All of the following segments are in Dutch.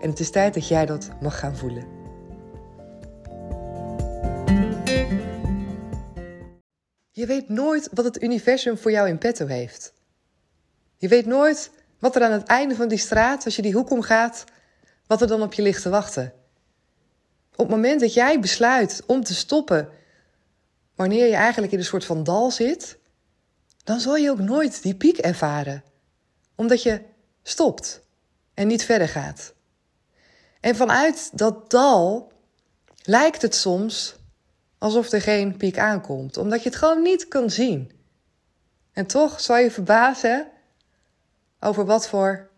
En het is tijd dat jij dat mag gaan voelen. Je weet nooit wat het universum voor jou in petto heeft. Je weet nooit wat er aan het einde van die straat, als je die hoek omgaat, wat er dan op je ligt te wachten. Op het moment dat jij besluit om te stoppen, wanneer je eigenlijk in een soort van dal zit, dan zal je ook nooit die piek ervaren. Omdat je stopt en niet verder gaat. En vanuit dat dal lijkt het soms alsof er geen piek aankomt, omdat je het gewoon niet kan zien. En toch zal je verbazen over wat voor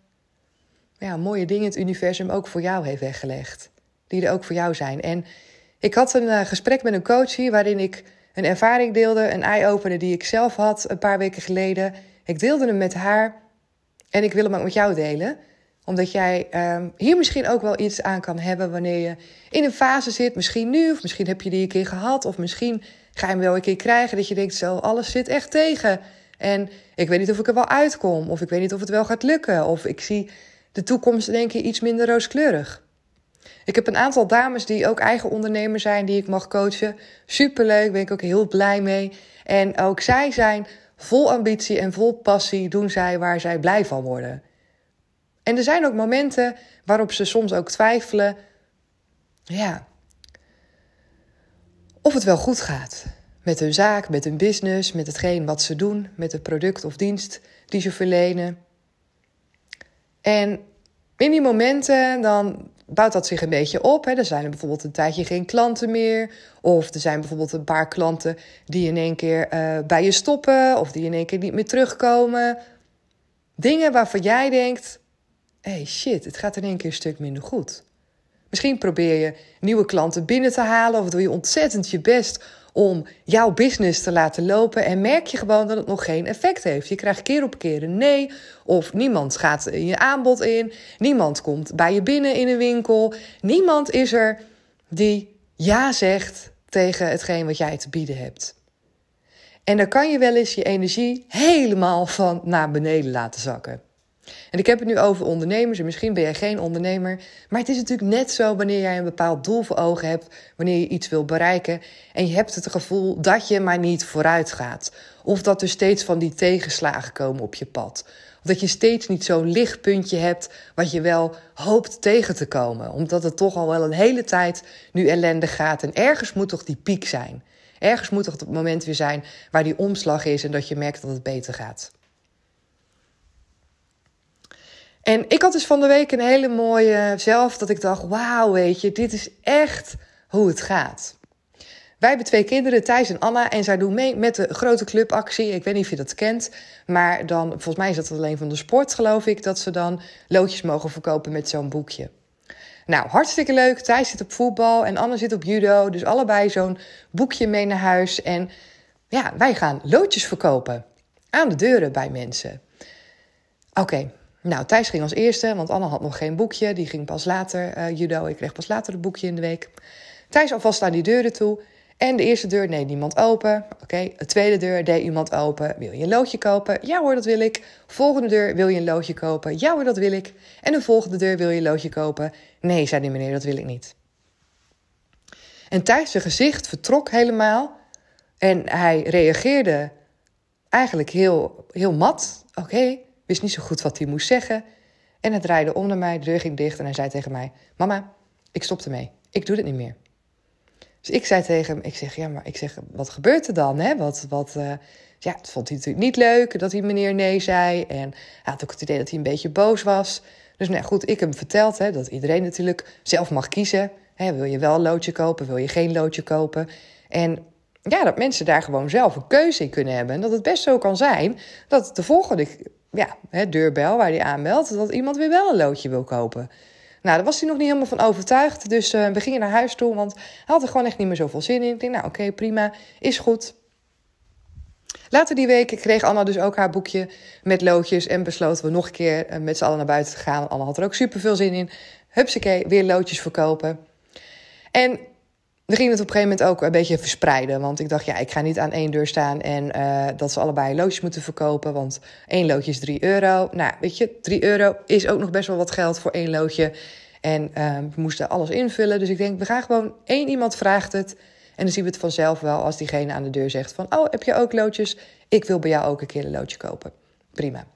ja, mooie dingen het universum ook voor jou heeft weggelegd. Die er ook voor jou zijn. En ik had een uh, gesprek met een coach hier waarin ik een ervaring deelde, een eye-opener die ik zelf had een paar weken geleden. Ik deelde hem met haar en ik wil hem ook met jou delen omdat jij um, hier misschien ook wel iets aan kan hebben wanneer je in een fase zit. Misschien nu, of misschien heb je die een keer gehad. Of misschien ga je hem wel een keer krijgen dat je denkt: zo, alles zit echt tegen. En ik weet niet of ik er wel uitkom. Of ik weet niet of het wel gaat lukken. Of ik zie de toekomst denk ik iets minder rooskleurig. Ik heb een aantal dames die ook eigen ondernemer zijn, die ik mag coachen. Superleuk, ben ik ook heel blij mee. En ook zij zijn vol ambitie en vol passie, doen zij waar zij blij van worden. En er zijn ook momenten waarop ze soms ook twijfelen. Ja. Of het wel goed gaat. Met hun zaak, met hun business, met hetgeen wat ze doen, met het product of dienst die ze verlenen. En in die momenten dan bouwt dat zich een beetje op. Hè. Er zijn bijvoorbeeld een tijdje geen klanten meer. Of er zijn bijvoorbeeld een paar klanten die in één keer uh, bij je stoppen. Of die in één keer niet meer terugkomen. Dingen waarvan jij denkt: hey shit, het gaat in één keer een stuk minder goed. Misschien probeer je nieuwe klanten binnen te halen of doe je ontzettend je best om jouw business te laten lopen en merk je gewoon dat het nog geen effect heeft. Je krijgt keer op keer een nee of niemand gaat in je aanbod in, niemand komt bij je binnen in een winkel, niemand is er die ja zegt tegen hetgeen wat jij te bieden hebt. En dan kan je wel eens je energie helemaal van naar beneden laten zakken. En ik heb het nu over ondernemers en misschien ben jij geen ondernemer. Maar het is natuurlijk net zo wanneer jij een bepaald doel voor ogen hebt, wanneer je iets wil bereiken en je hebt het gevoel dat je maar niet vooruit gaat. Of dat er steeds van die tegenslagen komen op je pad. Of dat je steeds niet zo'n lichtpuntje hebt wat je wel hoopt tegen te komen. Omdat het toch al wel een hele tijd nu ellendig gaat en ergens moet toch die piek zijn. Ergens moet toch het moment weer zijn waar die omslag is en dat je merkt dat het beter gaat. En ik had dus van de week een hele mooie zelf, dat ik dacht: wauw, weet je, dit is echt hoe het gaat. Wij hebben twee kinderen, Thijs en Anna, en zij doen mee met de grote clubactie. Ik weet niet of je dat kent, maar dan, volgens mij is dat alleen van de sport, geloof ik, dat ze dan loodjes mogen verkopen met zo'n boekje. Nou, hartstikke leuk. Thijs zit op voetbal en Anna zit op judo. Dus allebei zo'n boekje mee naar huis. En ja, wij gaan loodjes verkopen aan de deuren bij mensen. Oké, nou, Thijs ging als eerste, want Anne had nog geen boekje. Die ging pas later uh, judo. Ik kreeg pas later het boekje in de week. Thijs alvast naar die deuren toe. En de eerste deur deed niemand open. Oké, de tweede deur deed iemand open. Wil je een loodje kopen? Ja hoor, dat wil ik. Volgende deur, wil je een loodje kopen? Ja hoor, dat wil ik. En de volgende deur, wil je een loodje kopen? Nee, zei die meneer, dat wil ik niet. En Thijs' zijn gezicht vertrok helemaal. En hij reageerde eigenlijk heel, heel mat. Oké, wist niet zo goed wat hij moest zeggen. En hij draaide om naar mij, de deur ging dicht en hij zei tegen mij: Mama, ik stop ermee. Ik doe dit niet meer. Dus ik zei tegen hem, ik zeg, ja, maar ik zeg, wat gebeurt er dan? Hè? Wat, wat, uh, ja, het vond hij natuurlijk niet leuk dat hij meneer nee zei. En hij had ook het idee dat hij een beetje boos was. Dus nou goed, ik heb hem verteld hè, dat iedereen natuurlijk zelf mag kiezen. Hè, wil je wel een loodje kopen, wil je geen loodje kopen? En ja, dat mensen daar gewoon zelf een keuze in kunnen hebben. En dat het best zo kan zijn dat de volgende ja, hè, deurbel waar hij aanmeldt, dat iemand weer wel een loodje wil kopen. Nou, daar was hij nog niet helemaal van overtuigd. Dus uh, we gingen naar huis toe, want hij had er gewoon echt niet meer zoveel zin in. Ik denk, nou oké, prima, is goed. Later die week kreeg Anna dus ook haar boekje met loodjes en besloten we nog een keer eh, met z'n allen naar buiten te gaan. Anna had er ook super veel zin in. Hupsakee, weer loodjes verkopen. En we gingen het op een gegeven moment ook een beetje verspreiden. Want ik dacht, ja, ik ga niet aan één deur staan en uh, dat ze allebei loodjes moeten verkopen. Want één loodje is 3 euro. Nou, weet je, 3 euro is ook nog best wel wat geld voor één loodje. En uh, we moesten alles invullen. Dus ik denk, we gaan gewoon één iemand vraagt het. En dan zien we het vanzelf wel als diegene aan de deur zegt van... oh, heb je ook loodjes? Ik wil bij jou ook een keer een loodje kopen. Prima.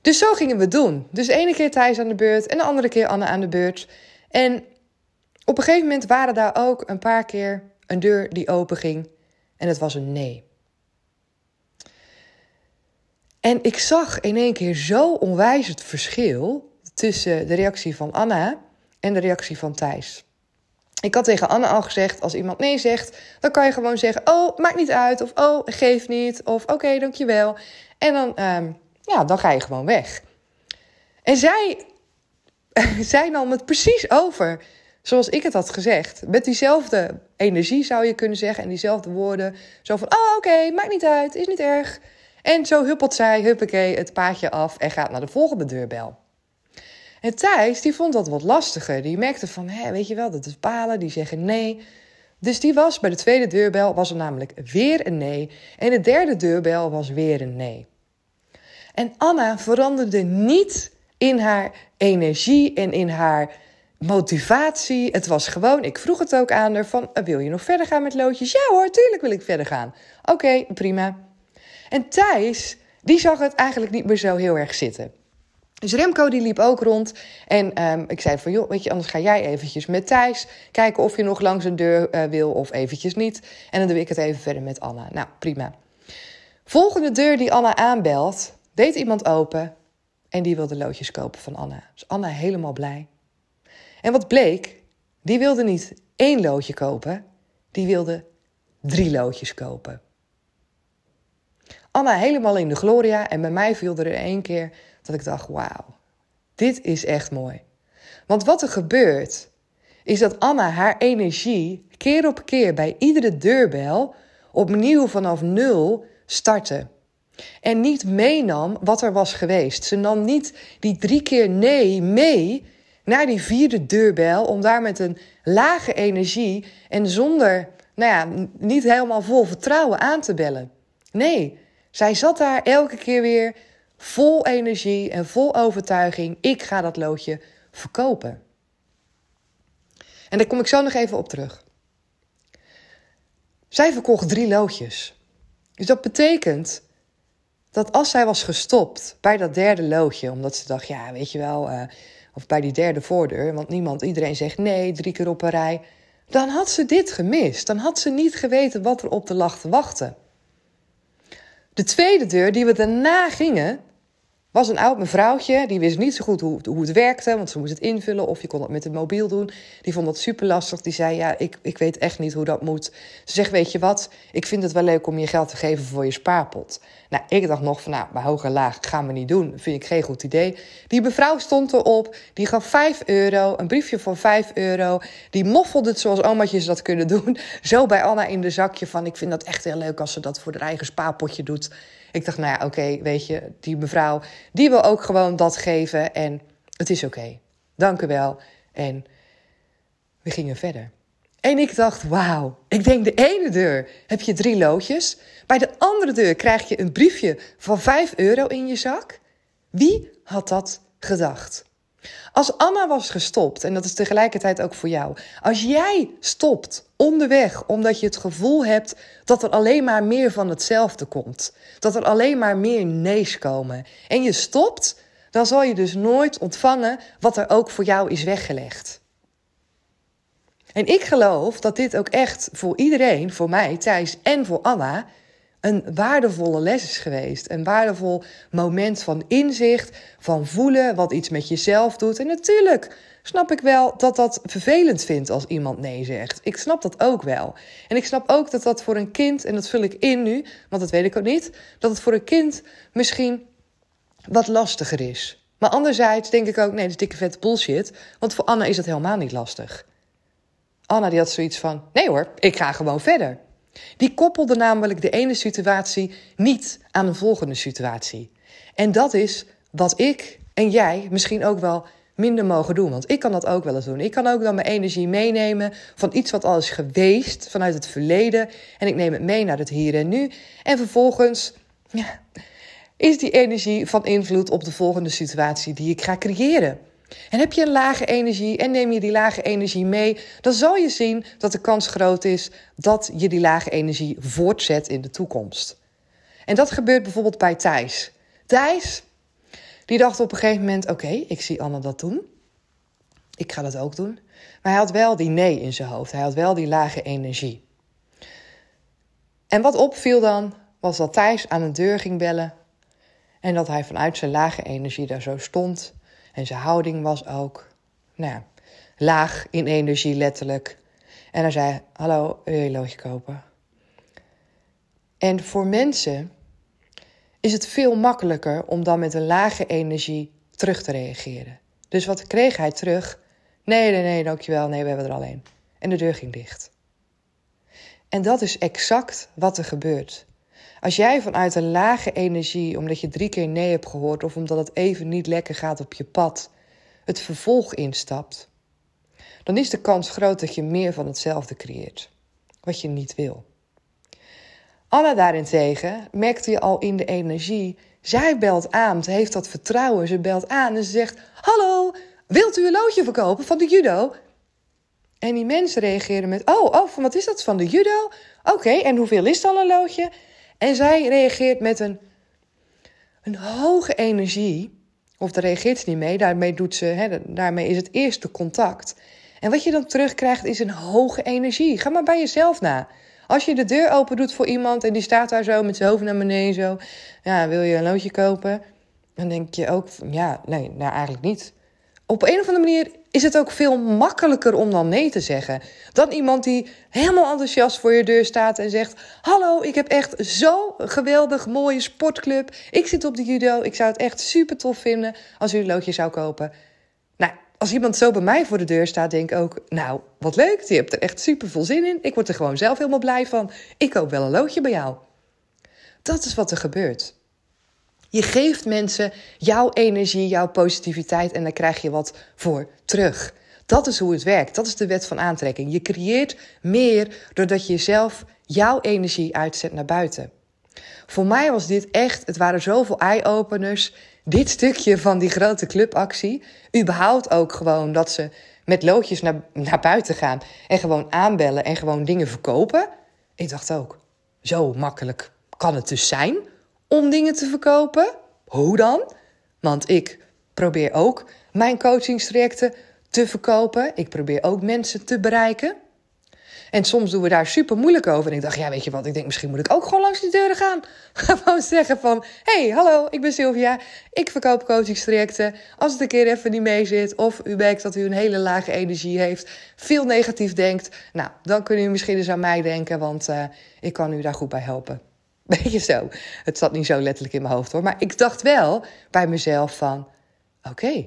Dus zo gingen we doen. Dus de ene keer Thijs aan de beurt en de andere keer Anne aan de beurt. En op een gegeven moment waren daar ook een paar keer een deur die open ging. En het was een nee. En ik zag in één keer zo onwijs het verschil tussen de reactie van Anna en de reactie van Thijs. Ik had tegen Anne al gezegd, als iemand nee zegt, dan kan je gewoon zeggen, oh, maakt niet uit, of oh, geef niet, of oké, dankjewel. En dan, um, ja, dan ga je gewoon weg. En zij, zij nam het precies over zoals ik het had gezegd. Met diezelfde energie zou je kunnen zeggen en diezelfde woorden. Zo van, oh oké, maakt niet uit, is niet erg. En zo huppelt zij, huppakee, het paadje af en gaat naar de volgende deurbel. En Thijs, die vond dat wat lastiger. Die merkte van, hé, weet je wel, dat is balen, die zeggen nee. Dus die was bij de tweede deurbel, was er namelijk weer een nee. En de derde deurbel was weer een nee. En Anna veranderde niet in haar energie en in haar motivatie. Het was gewoon, ik vroeg het ook aan haar van, wil je nog verder gaan met loodjes? Ja hoor, tuurlijk wil ik verder gaan. Oké, prima. En Thijs, die zag het eigenlijk niet meer zo heel erg zitten. Dus Remco die liep ook rond. En um, ik zei van, joh, weet je, anders ga jij eventjes met Thijs... kijken of je nog langs een deur uh, wil of eventjes niet. En dan doe ik het even verder met Anna. Nou, prima. Volgende deur die Anna aanbelt, deed iemand open... en die wilde loodjes kopen van Anna. Dus Anna helemaal blij. En wat bleek, die wilde niet één loodje kopen, die wilde drie loodjes kopen. Anna helemaal in de gloria en bij mij viel er één keer dat ik dacht, wauw, dit is echt mooi. Want wat er gebeurt, is dat Anna haar energie keer op keer bij iedere deurbel opnieuw vanaf nul startte. En niet meenam wat er was geweest. Ze nam niet die drie keer nee mee naar die vierde deurbel om daar met een lage energie en zonder, nou ja, niet helemaal vol vertrouwen aan te bellen. Nee, zij zat daar elke keer weer vol energie en vol overtuiging. Ik ga dat loodje verkopen. En daar kom ik zo nog even op terug. Zij verkocht drie loodjes. Dus dat betekent dat als zij was gestopt bij dat derde loodje, omdat ze dacht, ja, weet je wel, uh, of bij die derde voordeur, want niemand, iedereen zegt nee, drie keer op een rij, dan had ze dit gemist. Dan had ze niet geweten wat er op de lag te wachten. De tweede deur die we daarna gingen, was een oud mevrouwtje. Die wist niet zo goed hoe, hoe het werkte, want ze moest het invullen of je kon het met het mobiel doen. Die vond dat super lastig. Die zei: Ja, ik, ik weet echt niet hoe dat moet. Ze zegt: Weet je wat, ik vind het wel leuk om je geld te geven voor je spaarpot. Nou, ik dacht nog van: Nou, bij hoog en laag gaan we niet doen. vind ik geen goed idee. Die mevrouw stond erop, die gaf 5 euro, een briefje van 5 euro. Die moffelde het zoals omaatjes dat kunnen doen. Zo bij Anna in de zakje van: Ik vind dat echt heel leuk als ze dat voor haar eigen spaarpotje doet. Ik dacht, nou ja, oké, weet je, die mevrouw, die wil ook gewoon dat geven en het is oké. Dank u wel. En we gingen verder. En ik dacht, wauw, ik denk de ene deur heb je drie loodjes. Bij de andere deur krijg je een briefje van 5 euro in je zak. Wie had dat gedacht? Als Anna was gestopt, en dat is tegelijkertijd ook voor jou, als jij stopt onderweg omdat je het gevoel hebt dat er alleen maar meer van hetzelfde komt, dat er alleen maar meer nee's komen, en je stopt, dan zal je dus nooit ontvangen wat er ook voor jou is weggelegd. En ik geloof dat dit ook echt voor iedereen, voor mij, Thijs en voor Anna, een waardevolle les is geweest. Een waardevol moment van inzicht, van voelen wat iets met jezelf doet. En natuurlijk snap ik wel dat dat vervelend vindt als iemand nee zegt. Ik snap dat ook wel. En ik snap ook dat dat voor een kind, en dat vul ik in nu, want dat weet ik ook niet, dat het voor een kind misschien wat lastiger is. Maar anderzijds denk ik ook, nee, dat is dikke vette bullshit. Want voor Anna is dat helemaal niet lastig. Anna die had zoiets van, nee hoor, ik ga gewoon verder. Die koppelde namelijk de ene situatie niet aan een volgende situatie. En dat is wat ik en jij misschien ook wel minder mogen doen. Want ik kan dat ook wel eens doen. Ik kan ook dan mijn energie meenemen van iets wat al is geweest vanuit het verleden. En ik neem het mee naar het hier en nu. En vervolgens ja, is die energie van invloed op de volgende situatie die ik ga creëren. En heb je een lage energie en neem je die lage energie mee, dan zal je zien dat de kans groot is dat je die lage energie voortzet in de toekomst. En dat gebeurt bijvoorbeeld bij Thijs. Thijs, die dacht op een gegeven moment: oké, ik zie Anne dat doen. Ik ga dat ook doen. Maar hij had wel die nee in zijn hoofd. Hij had wel die lage energie. En wat opviel dan, was dat Thijs aan de deur ging bellen. En dat hij vanuit zijn lage energie daar zo stond en zijn houding was ook nou ja, laag in energie, letterlijk. En hij zei: Hallo, wil je loodje kopen? En voor mensen is het veel makkelijker om dan met een lage energie terug te reageren. Dus wat kreeg hij terug? Nee, nee, nee, dankjewel. Nee, we hebben er alleen. En de deur ging dicht. En dat is exact wat er gebeurt. Als jij vanuit een lage energie, omdat je drie keer nee hebt gehoord of omdat het even niet lekker gaat op je pad, het vervolg instapt, dan is de kans groot dat je meer van hetzelfde creëert, wat je niet wil. Anna daarentegen merkte je al in de energie. Zij belt aan, ze heeft dat vertrouwen. Ze belt aan en ze zegt: Hallo, wilt u een loodje verkopen van de judo? En die mensen reageren met: Oh, oh, wat is dat van de judo? Oké, en hoeveel is dan een loodje? En zij reageert met een, een hoge energie. Of daar reageert ze niet mee, daarmee, doet ze, hè, daarmee is het eerste contact. En wat je dan terugkrijgt is een hoge energie. Ga maar bij jezelf na. Als je de deur open doet voor iemand en die staat daar zo met zijn hoofd naar beneden zo. Ja, wil je een loodje kopen? Dan denk je ook, ja, nee, nou eigenlijk niet. Op een of andere manier is het ook veel makkelijker om dan nee te zeggen. Dan iemand die helemaal enthousiast voor je deur staat en zegt: Hallo, ik heb echt zo'n geweldig mooie sportclub. Ik zit op de judo. Ik zou het echt super tof vinden als u een loodje zou kopen. Nou, als iemand zo bij mij voor de deur staat, denk ik ook: Nou, wat leuk. Je hebt er echt super veel zin in. Ik word er gewoon zelf helemaal blij van. Ik koop wel een loodje bij jou. Dat is wat er gebeurt. Je geeft mensen jouw energie, jouw positiviteit en daar krijg je wat voor terug. Dat is hoe het werkt. Dat is de wet van aantrekking. Je creëert meer doordat je zelf jouw energie uitzet naar buiten. Voor mij was dit echt, het waren zoveel eye-openers. Dit stukje van die grote clubactie. Überhaupt ook gewoon dat ze met loodjes naar, naar buiten gaan. En gewoon aanbellen en gewoon dingen verkopen. Ik dacht ook, zo makkelijk kan het dus zijn om dingen te verkopen. Hoe dan? Want ik probeer ook mijn coachingstrajecten te verkopen. Ik probeer ook mensen te bereiken. En soms doen we daar super moeilijk over. En ik dacht, ja, weet je wat? Ik denk, misschien moet ik ook gewoon langs die deuren gaan. Gewoon zeggen van, hey, hallo, ik ben Sylvia. Ik verkoop coachingstrajecten. Als het een keer even niet mee zit... of u merkt dat u een hele lage energie heeft... veel negatief denkt... nou, dan kunnen u misschien eens aan mij denken... want uh, ik kan u daar goed bij helpen. Beetje zo. Het zat niet zo letterlijk in mijn hoofd hoor. Maar ik dacht wel bij mezelf van... Oké,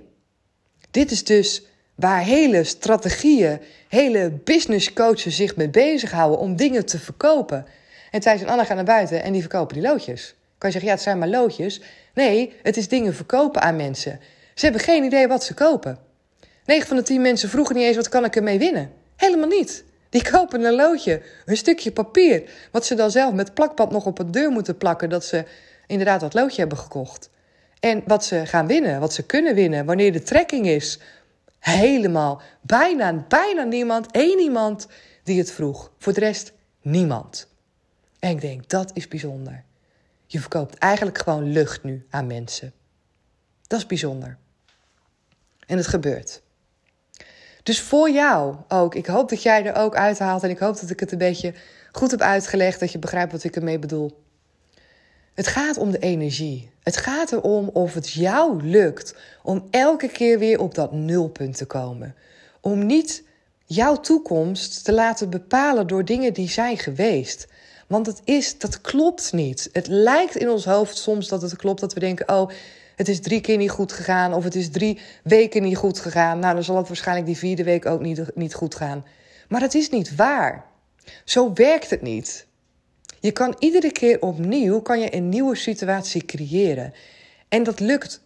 dit is dus waar hele strategieën, hele business coaches zich mee bezighouden om dingen te verkopen. En Thijs en Anna gaan naar buiten en die verkopen die loodjes. Kan je zeggen, ja, het zijn maar loodjes. Nee, het is dingen verkopen aan mensen. Ze hebben geen idee wat ze kopen. 9 van de 10 mensen vroegen niet eens, wat kan ik ermee winnen? Helemaal niet. Die kopen een loodje, een stukje papier, wat ze dan zelf met plakband nog op een deur moeten plakken, dat ze inderdaad dat loodje hebben gekocht. En wat ze gaan winnen, wat ze kunnen winnen, wanneer de trekking is. Helemaal, bijna, bijna niemand, één iemand die het vroeg. Voor de rest niemand. En ik denk, dat is bijzonder. Je verkoopt eigenlijk gewoon lucht nu aan mensen. Dat is bijzonder. En het gebeurt. Dus voor jou ook. Ik hoop dat jij er ook uithaalt en ik hoop dat ik het een beetje goed heb uitgelegd, dat je begrijpt wat ik ermee bedoel. Het gaat om de energie. Het gaat erom of het jou lukt om elke keer weer op dat nulpunt te komen. Om niet jouw toekomst te laten bepalen door dingen die zijn geweest. Want het is, dat klopt niet. Het lijkt in ons hoofd soms dat het klopt dat we denken: oh, het is drie keer niet goed gegaan of het is drie weken niet goed gegaan. Nou, dan zal het waarschijnlijk die vierde week ook niet, niet goed gaan. Maar dat is niet waar. Zo werkt het niet. Je kan iedere keer opnieuw kan je een nieuwe situatie creëren. En dat lukt.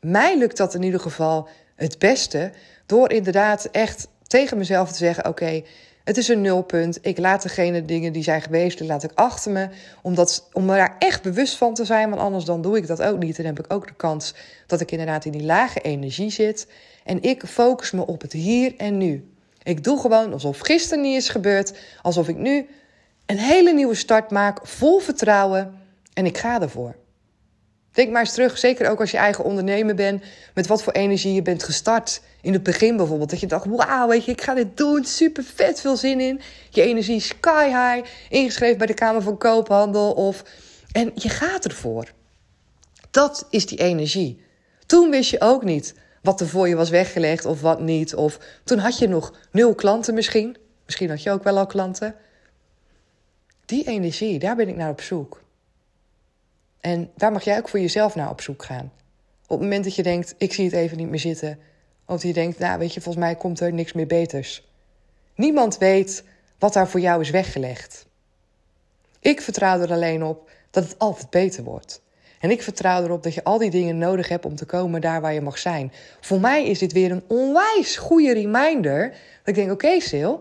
Mij lukt dat in ieder geval het beste door inderdaad echt tegen mezelf te zeggen: oké, het is een nulpunt. Ik laat degene dingen die zijn geweest, die laat ik achter me. Omdat, om me daar echt bewust van te zijn, want anders dan doe ik dat ook niet. Dan heb ik ook de kans dat ik inderdaad in die lage energie zit. En ik focus me op het hier en nu. Ik doe gewoon alsof gisteren niet is gebeurd. Alsof ik nu een hele nieuwe start maak, vol vertrouwen. En ik ga ervoor. Denk maar eens terug, zeker ook als je eigen ondernemer bent, met wat voor energie je bent gestart. In het begin bijvoorbeeld, dat je dacht, wauw, weet je, ik ga dit doen, super vet, veel zin in. Je energie sky high, ingeschreven bij de Kamer van Koophandel of... En je gaat ervoor. Dat is die energie. Toen wist je ook niet wat er voor je was weggelegd of wat niet. Of toen had je nog nul klanten misschien. Misschien had je ook wel al klanten. Die energie, daar ben ik naar op zoek. En daar mag jij ook voor jezelf naar op zoek gaan. Op het moment dat je denkt, ik zie het even niet meer zitten. Of je denkt, nou weet je, volgens mij komt er niks meer beters. Niemand weet wat daar voor jou is weggelegd. Ik vertrouw er alleen op dat het altijd beter wordt. En ik vertrouw erop dat je al die dingen nodig hebt om te komen daar waar je mag zijn. Voor mij is dit weer een onwijs goede reminder. Dat ik denk, oké Sil,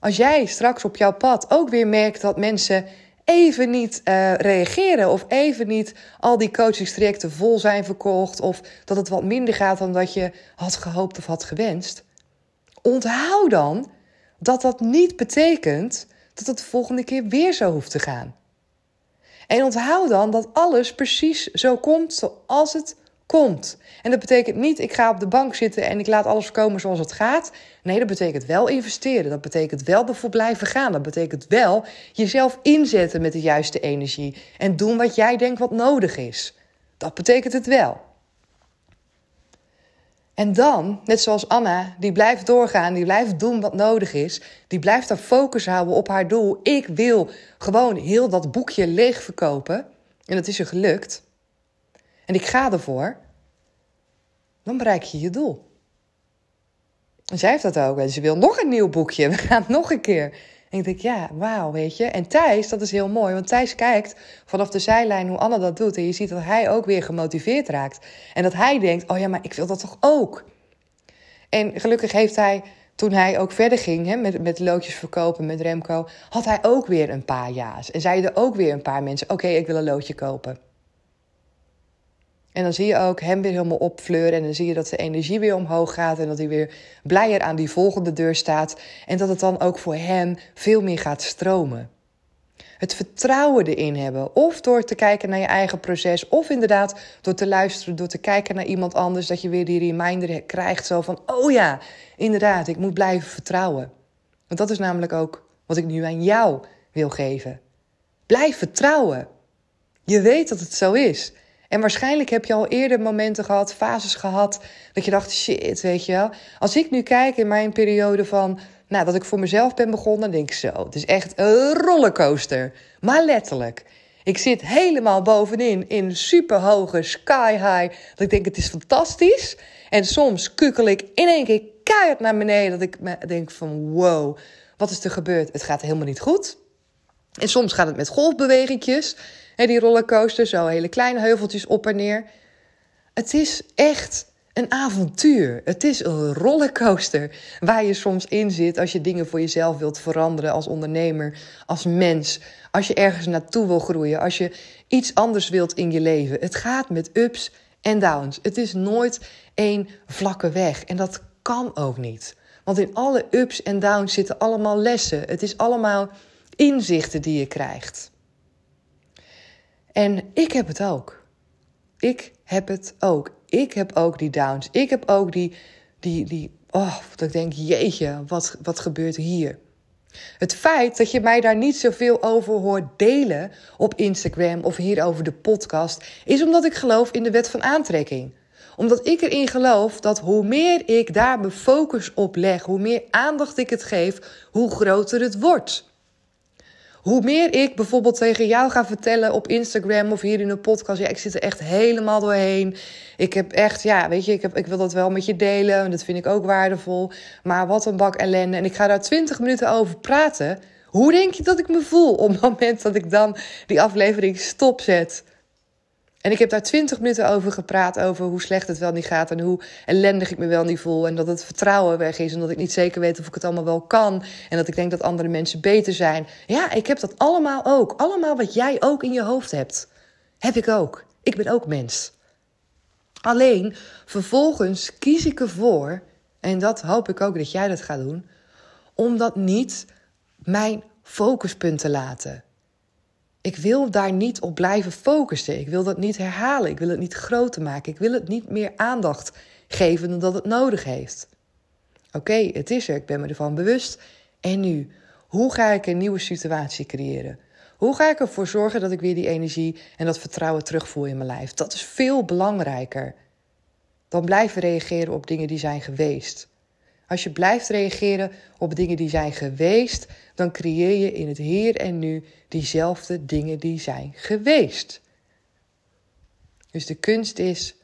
als jij straks op jouw pad ook weer merkt dat mensen even niet uh, reageren of even niet al die coachingstrajecten vol zijn verkocht of dat het wat minder gaat dan dat je had gehoopt of had gewenst. Onthoud dan dat dat niet betekent dat het de volgende keer weer zo hoeft te gaan. En onthoud dan dat alles precies zo komt zoals het komt. En dat betekent niet, ik ga op de bank zitten en ik laat alles komen zoals het gaat. Nee, dat betekent wel investeren. Dat betekent wel ervoor blijven gaan. Dat betekent wel jezelf inzetten met de juiste energie. En doen wat jij denkt wat nodig is. Dat betekent het wel. En dan, net zoals Anna, die blijft doorgaan, die blijft doen wat nodig is, die blijft haar focus houden op haar doel. Ik wil gewoon heel dat boekje leeg verkopen. En dat is er gelukt. En ik ga ervoor. Dan bereik je je doel. En zij heeft dat ook. En ze wil nog een nieuw boekje. We gaan nog een keer. En ik denk, ja, wauw, weet je. En Thijs, dat is heel mooi. Want Thijs kijkt vanaf de zijlijn hoe Anne dat doet. En je ziet dat hij ook weer gemotiveerd raakt. En dat hij denkt, oh ja, maar ik wil dat toch ook. En gelukkig heeft hij, toen hij ook verder ging hè, met, met loodjes verkopen met Remco... had hij ook weer een paar ja's. En zeiden ook weer een paar mensen, oké, ik wil een loodje kopen. En dan zie je ook hem weer helemaal opfleuren. En dan zie je dat de energie weer omhoog gaat. En dat hij weer blijer aan die volgende deur staat. En dat het dan ook voor hem veel meer gaat stromen. Het vertrouwen erin hebben. Of door te kijken naar je eigen proces. Of inderdaad door te luisteren, door te kijken naar iemand anders. Dat je weer die reminder krijgt. Zo van: oh ja, inderdaad, ik moet blijven vertrouwen. Want dat is namelijk ook wat ik nu aan jou wil geven. Blijf vertrouwen. Je weet dat het zo is. En waarschijnlijk heb je al eerder momenten gehad, fases gehad, dat je dacht, shit, weet je wel. Als ik nu kijk in mijn periode van, nou, dat ik voor mezelf ben begonnen, denk ik zo, het is echt een rollercoaster. Maar letterlijk. Ik zit helemaal bovenin in superhoge sky high. Dat ik denk, het is fantastisch. En soms kukkel ik in één keer keihard naar beneden. Dat ik denk van, wow, wat is er gebeurd? Het gaat helemaal niet goed. En soms gaat het met golfbewegingjes. He, die rollercoaster, zo hele kleine heuveltjes op en neer. Het is echt een avontuur. Het is een rollercoaster waar je soms in zit als je dingen voor jezelf wilt veranderen als ondernemer, als mens, als je ergens naartoe wil groeien, als je iets anders wilt in je leven. Het gaat met ups en downs. Het is nooit één vlakke weg en dat kan ook niet. Want in alle ups en downs zitten allemaal lessen. Het is allemaal inzichten die je krijgt. En ik heb het ook. Ik heb het ook. Ik heb ook die downs. Ik heb ook die, die, die Oh, dat ik denk, jeetje, wat, wat gebeurt hier? Het feit dat je mij daar niet zoveel over hoort delen op Instagram of hier over de podcast, is omdat ik geloof in de wet van aantrekking. Omdat ik erin geloof dat hoe meer ik daar mijn focus op leg, hoe meer aandacht ik het geef, hoe groter het wordt. Hoe meer ik bijvoorbeeld tegen jou ga vertellen op Instagram of hier in een podcast. Ja, ik zit er echt helemaal doorheen. Ik heb echt, ja, weet je, ik, heb, ik wil dat wel met je delen. En dat vind ik ook waardevol. Maar wat een bak ellende. En ik ga daar 20 minuten over praten. Hoe denk je dat ik me voel op het moment dat ik dan die aflevering stopzet? En ik heb daar twintig minuten over gepraat, over hoe slecht het wel niet gaat en hoe ellendig ik me wel niet voel. En dat het vertrouwen weg is en dat ik niet zeker weet of ik het allemaal wel kan. En dat ik denk dat andere mensen beter zijn. Ja, ik heb dat allemaal ook. Allemaal wat jij ook in je hoofd hebt. Heb ik ook. Ik ben ook mens. Alleen, vervolgens kies ik ervoor, en dat hoop ik ook dat jij dat gaat doen, om dat niet mijn focuspunt te laten. Ik wil daar niet op blijven focussen. Ik wil dat niet herhalen. Ik wil het niet groter maken. Ik wil het niet meer aandacht geven dan dat het nodig heeft. Oké, het is er. Ik ben me ervan bewust. En nu? Hoe ga ik een nieuwe situatie creëren? Hoe ga ik ervoor zorgen dat ik weer die energie en dat vertrouwen terugvoer in mijn lijf? Dat is veel belangrijker dan blijven reageren op dingen die zijn geweest. Als je blijft reageren op dingen die zijn geweest, dan creëer je in het hier en nu diezelfde dingen die zijn geweest. Dus de kunst is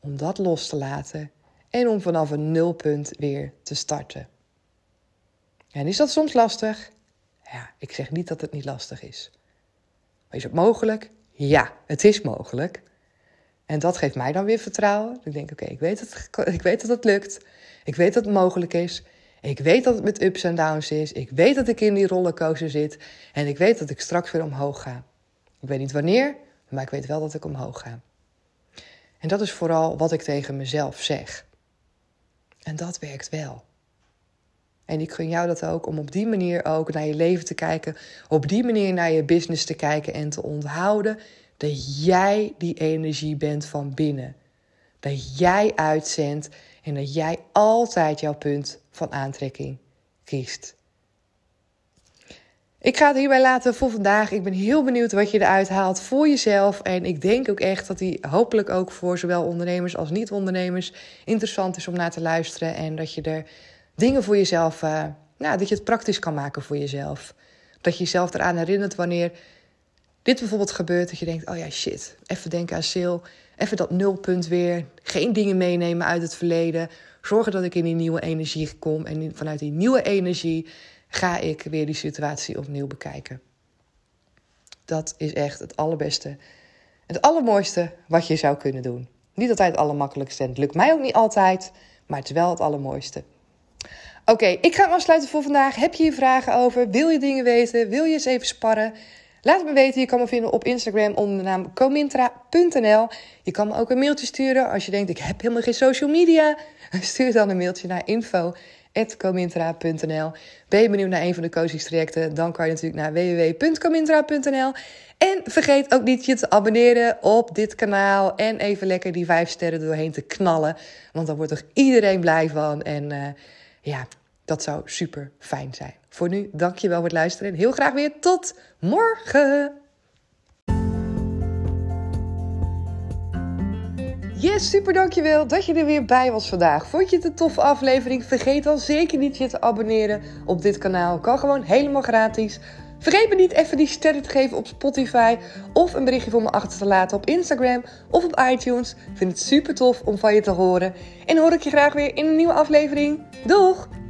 om dat los te laten en om vanaf een nulpunt weer te starten. En is dat soms lastig? Ja, ik zeg niet dat het niet lastig is. Maar is het mogelijk? Ja, het is mogelijk. En dat geeft mij dan weer vertrouwen. Ik denk, oké, ik, weet ik weet dat het lukt. Ik weet dat het mogelijk is. Ik weet dat het met ups en downs is. Ik weet dat ik in die rollercoaster zit. En ik weet dat ik straks weer omhoog ga. Ik weet niet wanneer, maar ik weet wel dat ik omhoog ga. En dat is vooral wat ik tegen mezelf zeg. En dat werkt wel. En ik gun jou dat ook om op die manier ook naar je leven te kijken. Op die manier naar je business te kijken en te onthouden dat jij die energie bent van binnen. Dat jij uitzendt en dat jij altijd jouw punt van aantrekking kiest. Ik ga het hierbij laten voor vandaag. Ik ben heel benieuwd wat je eruit haalt voor jezelf. En ik denk ook echt dat die hopelijk ook voor zowel ondernemers als niet-ondernemers interessant is om naar te luisteren. En dat je er dingen voor jezelf, uh, nou, dat je het praktisch kan maken voor jezelf. Dat je jezelf eraan herinnert wanneer dit bijvoorbeeld gebeurt. Dat je denkt, oh ja, shit, even denken aan Sil. Even dat nulpunt weer. Geen dingen meenemen uit het verleden. Zorgen dat ik in die nieuwe energie kom. En vanuit die nieuwe energie ga ik weer die situatie opnieuw bekijken. Dat is echt het allerbeste. Het allermooiste wat je zou kunnen doen. Niet altijd het allermakkelijkste. En het lukt mij ook niet altijd. Maar het is wel het allermooiste. Oké, ik ga afsluiten voor vandaag. Heb je hier vragen over? Wil je dingen weten? Wil je eens even sparren? Laat me weten. Je kan me vinden op Instagram onder de naam comintra.nl. Je kan me ook een mailtje sturen als je denkt: ik heb helemaal geen social media. Stuur dan een mailtje naar info.comintra.nl. Ben je benieuwd naar een van de coachingstrajecten? Dan kan je natuurlijk naar www.comintra.nl. En vergeet ook niet je te abonneren op dit kanaal. En even lekker die vijf sterren doorheen te knallen. Want dan wordt toch iedereen blij van. En uh, ja, dat zou super fijn zijn. Voor nu, dankjewel voor het luisteren en heel graag weer tot morgen. Yes, super dankjewel dat je er weer bij was vandaag. Vond je het een toffe aflevering? Vergeet dan zeker niet je te abonneren op dit kanaal. Kan gewoon helemaal gratis. Vergeet me niet even die sterren te geven op Spotify of een berichtje voor me achter te laten op Instagram of op iTunes. Ik vind het super tof om van je te horen. En hoor ik je graag weer in een nieuwe aflevering. Doeg!